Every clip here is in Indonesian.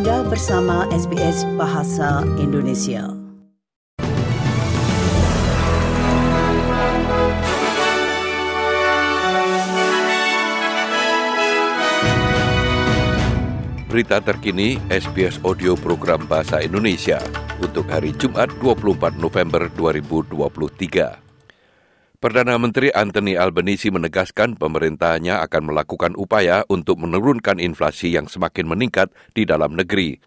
Anda bersama SBS Bahasa Indonesia. Berita terkini SBS Audio Program Bahasa Indonesia untuk hari Jumat 24 November 2023. Perdana Menteri Anthony Albanese menegaskan pemerintahnya akan melakukan upaya untuk menurunkan inflasi yang semakin meningkat di dalam negeri.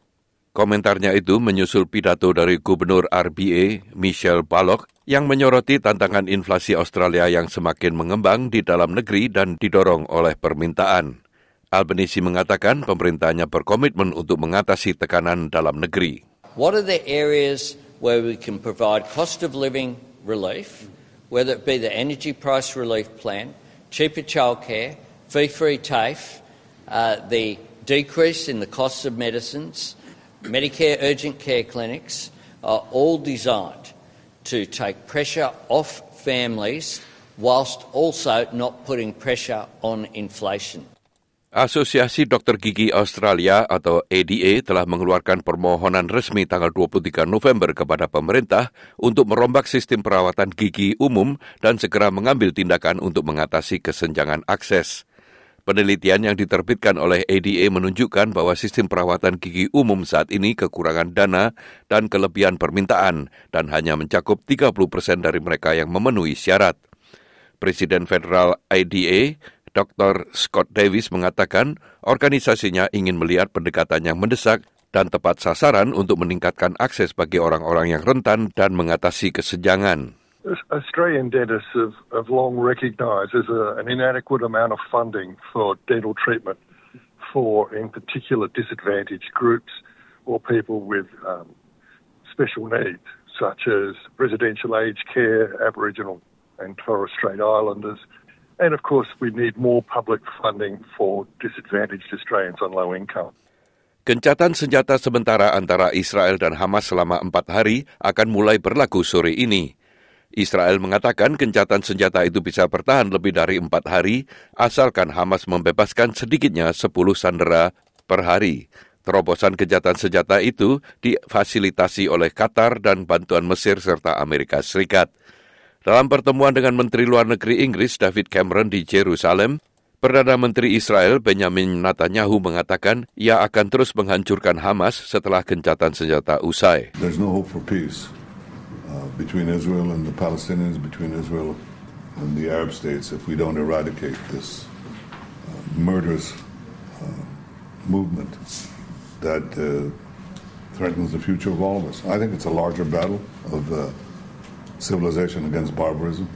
Komentarnya itu menyusul pidato dari Gubernur RBA, Michelle Ballock, yang menyoroti tantangan inflasi Australia yang semakin mengembang di dalam negeri dan didorong oleh permintaan. Albanese mengatakan pemerintahnya berkomitmen untuk mengatasi tekanan dalam negeri. What are the areas where we can provide cost of living relief, whether it be the energy price relief plan, cheaper childcare, fee-free TAFE, uh, the decrease in the cost of medicines, Medicare urgent care clinics are all designed to take pressure off families whilst also not putting pressure on inflation. Asosiasi Dokter Gigi Australia atau ADA telah mengeluarkan permohonan resmi tanggal 23 November kepada pemerintah untuk merombak sistem perawatan gigi umum dan segera mengambil tindakan untuk mengatasi kesenjangan akses. Penelitian yang diterbitkan oleh ADA menunjukkan bahwa sistem perawatan gigi umum saat ini kekurangan dana dan kelebihan permintaan dan hanya mencakup 30 persen dari mereka yang memenuhi syarat. Presiden Federal ADA, Dr. Scott Davis mengatakan organisasinya ingin melihat pendekatan yang mendesak dan tepat sasaran untuk meningkatkan akses bagi orang-orang yang rentan dan mengatasi kesenjangan. Australian dentists have, have long recognised there's a, an inadequate amount of funding for dental treatment for, in particular, disadvantaged groups or people with um, special needs, such as residential aged care, Aboriginal and Torres Strait Islanders, And of course, we need more public funding for disadvantaged Australians on low income. Gencatan senjata sementara antara Israel dan Hamas selama empat hari akan mulai berlaku sore ini. Israel mengatakan gencatan senjata itu bisa bertahan lebih dari empat hari, asalkan Hamas membebaskan sedikitnya sepuluh sandera per hari. Terobosan gencatan senjata itu difasilitasi oleh Qatar dan bantuan Mesir serta Amerika Serikat. Dalam pertemuan dengan Menteri Luar Negeri Inggris David Cameron di Jerusalem, Perdana Menteri Israel Benjamin Netanyahu mengatakan ia akan terus menghancurkan Hamas setelah gencatan senjata usai. There's no hope for peace uh, between Israel and the Palestinians, between Israel and the Arab states if we don't eradicate this uh, murderous uh, movement that uh, threatens the future of all of us. I think it's a larger battle of uh, civilization against barbarism.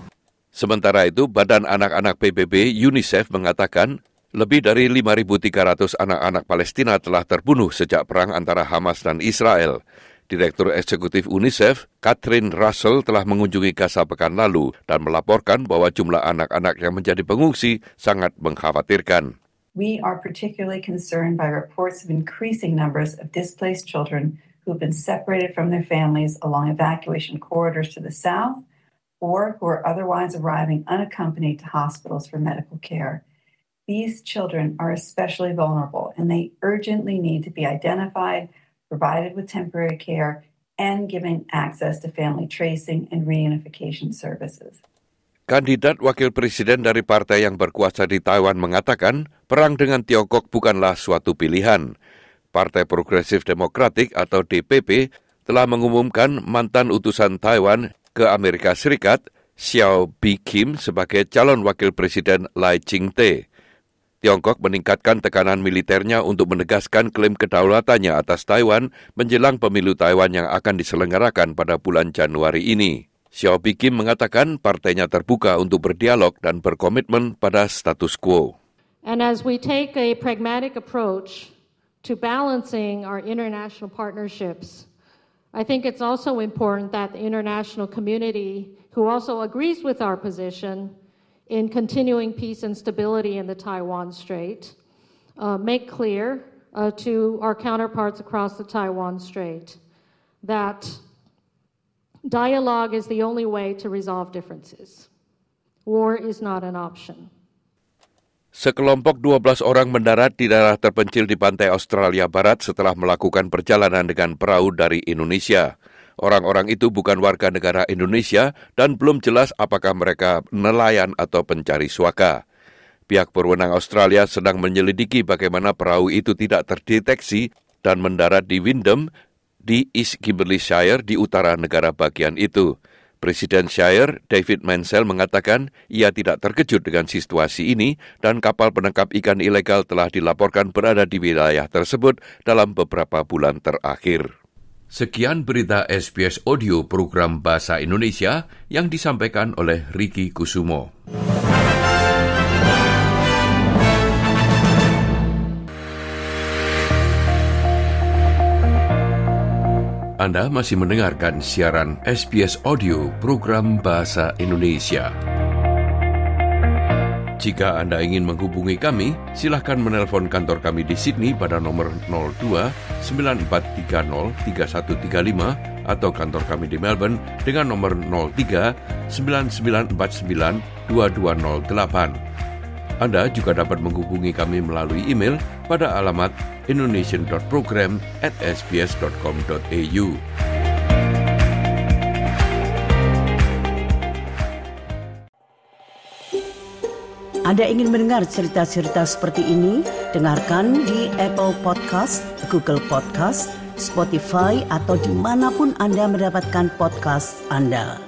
Sementara itu, Badan Anak-anak PBB UNICEF mengatakan lebih dari 5.300 anak-anak Palestina telah terbunuh sejak perang antara Hamas dan Israel. Direktur Eksekutif UNICEF, Catherine Russell, telah mengunjungi Gaza pekan lalu dan melaporkan bahwa jumlah anak-anak yang menjadi pengungsi sangat mengkhawatirkan. We are particularly concerned by reports of increasing numbers of displaced children who have been separated from their families along evacuation corridors to the south or who are otherwise arriving unaccompanied to hospitals for medical care. These children are especially vulnerable and they urgently need to be identified, provided with temporary care, and given access to family tracing and reunification services. Kandidat wakil presiden dari partai yang berkuasa di Taiwan mengatakan perang dengan Tiongkok bukanlah suatu pilihan. Partai Progresif Demokratik atau DPP telah mengumumkan mantan utusan Taiwan ke Amerika Serikat, Xiao Bi Kim sebagai calon wakil presiden Lai Ching-te. Tiongkok meningkatkan tekanan militernya untuk menegaskan klaim kedaulatannya atas Taiwan menjelang pemilu Taiwan yang akan diselenggarakan pada bulan Januari ini. Xiao Bi Kim mengatakan partainya terbuka untuk berdialog dan berkomitmen pada status quo. And as we take a pragmatic approach to balancing our international partnerships, I think it's also important that the international community, who also agrees with our position in continuing peace and stability in the Taiwan Strait, uh, make clear uh, to our counterparts across the Taiwan Strait that dialogue is the only way to resolve differences. War is not an option. Sekelompok 12 orang mendarat di daerah terpencil di pantai Australia Barat setelah melakukan perjalanan dengan perahu dari Indonesia. Orang-orang itu bukan warga negara Indonesia dan belum jelas apakah mereka nelayan atau pencari suaka. Pihak berwenang Australia sedang menyelidiki bagaimana perahu itu tidak terdeteksi dan mendarat di Windham di East Kimberley Shire di utara negara bagian itu. Presiden Shire, David Mansell mengatakan ia tidak terkejut dengan situasi ini dan kapal penangkap ikan ilegal telah dilaporkan berada di wilayah tersebut dalam beberapa bulan terakhir. Sekian berita SBS Audio program Bahasa Indonesia yang disampaikan oleh Riki Kusumo. Anda masih mendengarkan siaran SBS Audio program Bahasa Indonesia. Jika Anda ingin menghubungi kami, silahkan menelpon kantor kami di Sydney pada nomor 02 9430 3135 atau kantor kami di Melbourne dengan nomor 03 9949 2208. Anda juga dapat menghubungi kami melalui email pada alamat indonesian.program at. Anda ingin mendengar cerita-cerita seperti ini? Dengarkan di Apple Podcast, Google Podcast, Spotify, atau di mana pun Anda mendapatkan podcast Anda.